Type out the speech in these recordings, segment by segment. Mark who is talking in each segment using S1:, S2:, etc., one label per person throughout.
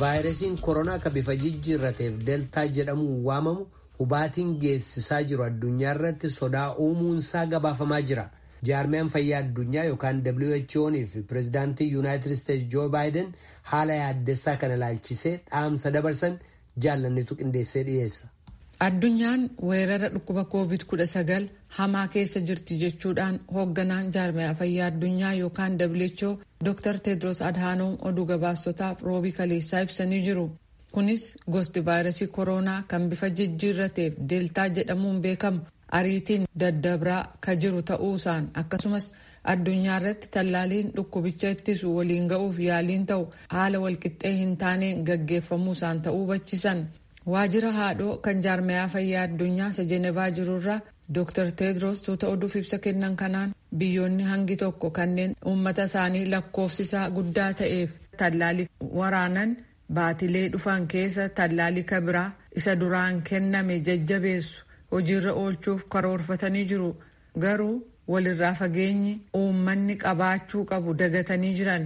S1: vaayirasiin koronaa kan bifa jijjiirrateef deltaa jedhamuun waamamu hubaatiin geessisaa jiru addunyaa irratti sodaa uumuunsaa gabaafamaa jira. jaarmiyaan fayyaa addunyaa yookaan who'n fi pireezidaantii yuunaayitid isteetsi joo baayiden haala yaaddessaa kana ilaalchisee dhaamsa dabarsan jaallannitu qindeessee dhiyeessa.
S2: Addunyaan weerara dhukkuba COVID-19 hamaa keessa jirti jechuudhaan hoogganaan jaarmiyaa fayyaa addunyaa yookaan WHO Dr. Tedros Adhanom oduu gabaastotaaf roobii kaleessaa ibsanii jiru. Kunis gosti vaayirasii koronaa kan bifa jijjiirrateef deeltaa jedhamuun beekamu ariitiin daddabraa ka jiru ta'uusaan akkasumas addunyaa irratti tallaaliin dhukkubicha ittisu waliin ga'uuf yaaliin ta'u haala walqixxee hin taaneen gaggeeffamuusaan ta'uu hubachiisan. Waajjira haadhoo kan jaarmiyaa fayyaa addunyaa isa jenevaa jirurraa dr tedros tuuta oduuf ibsa kennan kanaan biyyoonni hangi tokko kanneen uummata isaanii lakkoofsisaa guddaa ta'eef tallaalii waraanan baatilee dhufan keessa tallaalii kabiraa isa duraan kenname jajjabeessu hojiirra oolchuuf karoorfatanii jiru. Garuu walirraa fageenyi uummanni qabaachuu qabu dagatanii jiran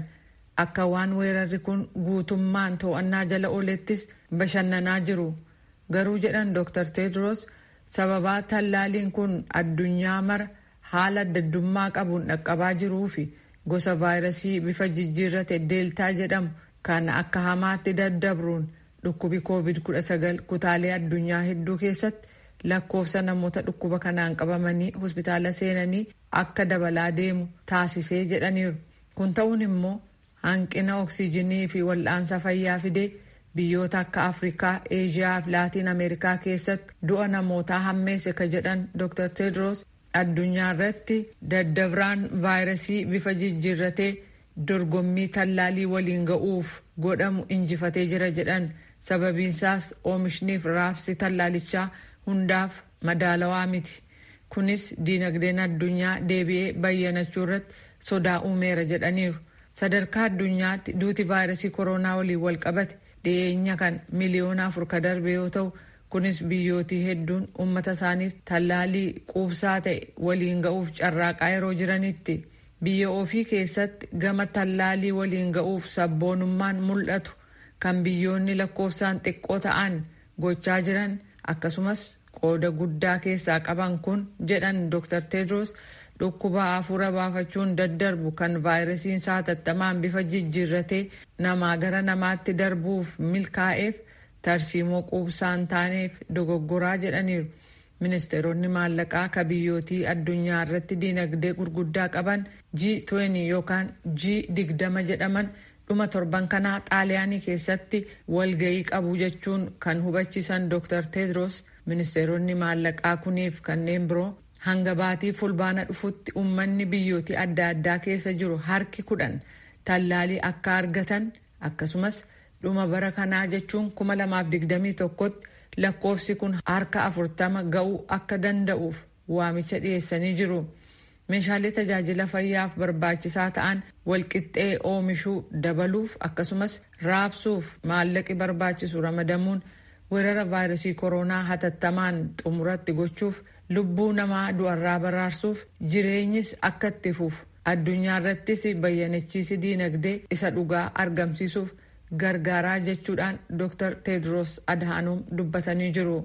S2: akka waan weerarri kun guutummaan to'annaa jala oolettis bashannanaa jiru. Garuu jedhan dr. Tedros sababaa tallaaliin kun addunyaa mara haala addaddummaa qabuun dhaqqabaa jiruu fi gosa vaayirasii bifa jijjiirrate deeltaa jedhamu kan akka hamaatti daddabruun dhukkubi covid-19 kutaalee addunyaa hedduu keessatti lakkoofsa namoota dhukkuba kanaan qabamanii hospitaala seenanii akka dabalaa deemu taasisee jedhaniiru. Kun ta'uun immoo hanqina oksiijinii fi wal'aansa fayyaa fidee biyyoota akka afrikaa eeshiyaa fi laatiin ameerikaa keessatti du'a namootaa hammeesse ka jedhan dr. Tedros addunyaa irratti daddabraan vaayirasii bifa jijjiirratee dorgommii tallaalii waliin ga'uuf godhamu injifatee jira jedhan. Sababiinsaas oomishniif raabsi tallaalichaa hundaaf madaalawaa miti. Kunis diinagdeen addunyaa deebi'ee bayyanachuu irratti sodaa uumeera jedhaniiru. Sadarkaa addunyaatti duuti vaayirasii koronaa waliin wal qabate. Dhiyeenya kan miliyoona afur ka darbe yoo ta'u kunis biyyootii hedduun uummata isaaniif tallaalii quubsaa ta'e waliin ga'uuf carraaqaa yeroo jiranitti. Biyya ofii keessatti gama tallaalii waliin ga'uuf sabboonummaan mul'atu. Kan biyyoonni lakkoofsaan xiqqoo ta'an gochaa jiran akkasumas qooda guddaa keessaa qaban kun jedhan dr. Tedros dhukkuba hafuura baafachuun daddarbu kan vaayirasiin saatattamaan bifa jijjiirratee namaa gara namaatti darbuuf milkaa'eef tarsiimoo quubsaan taaneef dogoggoraa jedhaniiru. ministeeronni maallaqaa ka biyyootii addunyaa irratti diinagdee gurguddaa qaban G20 yookaan G20 jedhaman dhuma torban kanaa xaaliyaanii keessatti walga'ii qabu jechuun kan hubachiisan Dr. Tedros ministeeronni maallaqaa kuniif kanneen biroo hanga baatii fulbaana dhufutti uummanni biyyootii adda addaa keessa jiru harki kudhan tallaalii akka argatan akkasumas dhuma bara kanaa jechuun 2021tti lakkoofsi kun harka afurtama ga'uu akka danda'uuf waamicha dhiyeessanii jiru. meeshaalee tajaajila fayyaaf barbaachisaa ta'an walqixxee oomishuu dabaluuf akkasumas raabsuuf maallaqi barbaachisu ramadamuun weerara vaayirasii koronaa hatattamaan xumuratti gochuuf lubbuu namaa du'arraa baraarsuuf jireenyis akka itti fufu addunyaa irrattis bayyanachiisi diinagdee isa dhugaa argamsiisuuf gargaaraa jechuudhaan dr. Tedros adhanom dubbatanii jiru.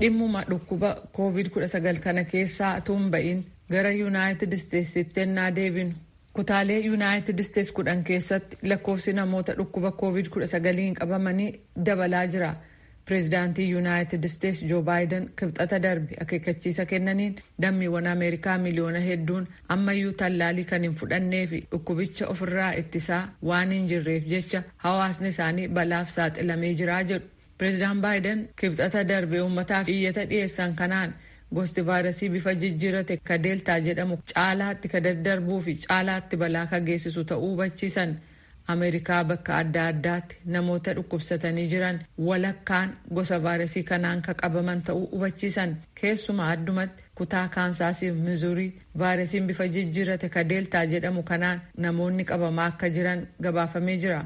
S2: dhimmuma dhukkuba covid-19 kana keessaa tuun ba'iin gara yuunaayitid isteetsitti ennaa deebinu kutaalee yuunaayitid isteets kudhan keessatti lakkoofsi namoota dhukkuba covid-19 qabamanii dabalaa jira. Pireezidaantii yuunaayitid isteets joo baayiden kibxata darbe akeekkachiisa kennaniin lammiiwwan ameerikaa miliyoona hedduun ammayyuu tallaalii kan hin fudhannee fi dhukkubicha ofirraa ittisaa waan hin jirreef jecha hawaasni isaanii balaaf saaxilamee jiraa jedhu. Pireezidaan baayiden kibxata darbe uummataaf iyyata dhiyeessan kanaan gosti vaayirasii bifa jijjiirrate ka deeltaa jedhamu caalaatti ka daddarbuu fi caalaatti balaa ka geessisu ta'uu hubachiisan. Ameerikaa bakka adda addaatti namoota dhukkubsatanii jiran walakkaan gosa vaayirasii kanaan ka qabaman ta'uu hubachiisan. Keessumaa addumatti kutaa kaansaasiif mizuurii vaayirasiin bifa jijjiirrate ka deeltaa jedhamu kanaan namoonni qabamaa akka jiran gabaafamee jira.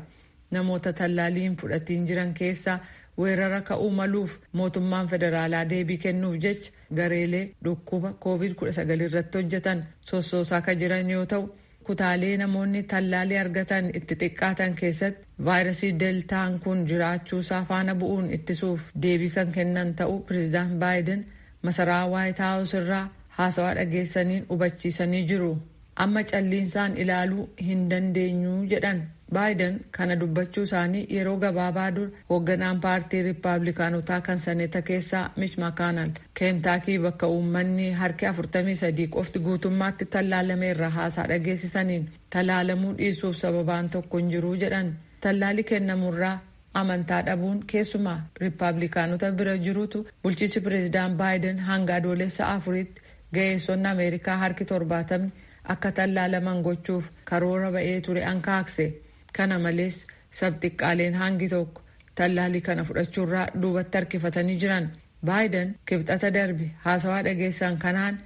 S2: Namoota tallaalii hin fudhatiin jiran keessaa weerara ka'uu maluuf mootummaan federaalaa deebii kennuuf jecha gareelee dhukkuba covid-19 irratti hojjetan sossoosaa jiran yoo ta'u kutaalee namoonni tallaalii argatan itti xiqqaatan keessatti vaayirasii deeltaan kun jiraachuusaa faana bu'uun ittisuuf deebii kan kennan ta'uu pireezidaant baayiden masaraa waayit haawus irraa haasawaa dhageessaniin hubachiisanii jiru. Amma calliinsaan ilaaluu hin dandeenyu jedhan. Baayiden kana dubbachuu isaanii yeroo gabaabaa dur hoogganaan paartii riippaabilikaanotaa kan saneeta keessaa mich makaanal keentaakii bakka uummanni harki 43 qofti guutummaatti tallaalame irraa haasaa dhageessisaniin tallaalamuu dhiisuuf sababaan tokko hin jiru jedhan. Tallaalii kennamurraa amantaa dhabuun keessumaa riippaabilikaanota bira jirutu bulchiinsi pireezidaan baayiden hanga adoolessa afuritti ga'eessonni ameerikaa harki torbaatamni akka tallaalaman gochuuf karoora ba'ee ture ankaakse kana malees sabxiqqaaleen hangi tokko tallaalii kana fudhachuurraa duubatti harkifatanii jiran. Baayiden kibxata darbe haasawaa dhageessan kanaan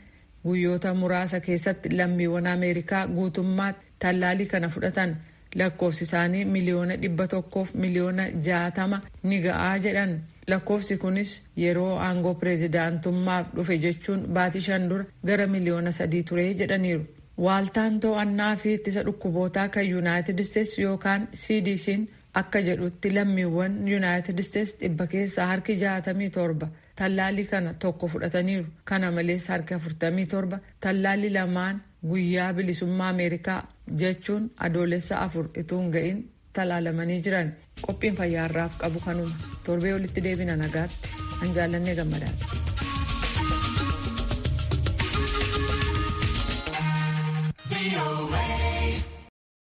S2: guyyoota muraasa keessatti lammiiwwan ameerikaa guutummaatti tallaalii kana fudhatan. Lakkoofsi isaanii miliyoona dhibba tokkoof miliyoona jaatama ni ga'aa jedhan. Lakkoofsi kunis yeroo aangoo pireezidaantummaaf dhufe jechuun baatii shan dura gara miliyoona sadii ture jedhaniiru. Waaltaan to'annaa fi ittisa dhukkubootaa kan yuunaayitid isteetsi yookaan cdc'n akka jedhutti lammiiwwan yuunaayitid isteetsi dhibba keessaa harki jaatamii torba tallaalii kana tokko fudhataniiru. Kana malees harki afurtamii torba tallaalii lamaan guyyaa bilisummaa Ameerikaa jechuun adoolessa afur utuu hin ga'in tallaalamanii jiran. Qophiin fayyaarraaf qabu kanuma torbee walitti deebina nagaatti an jaallannee gammadaadha.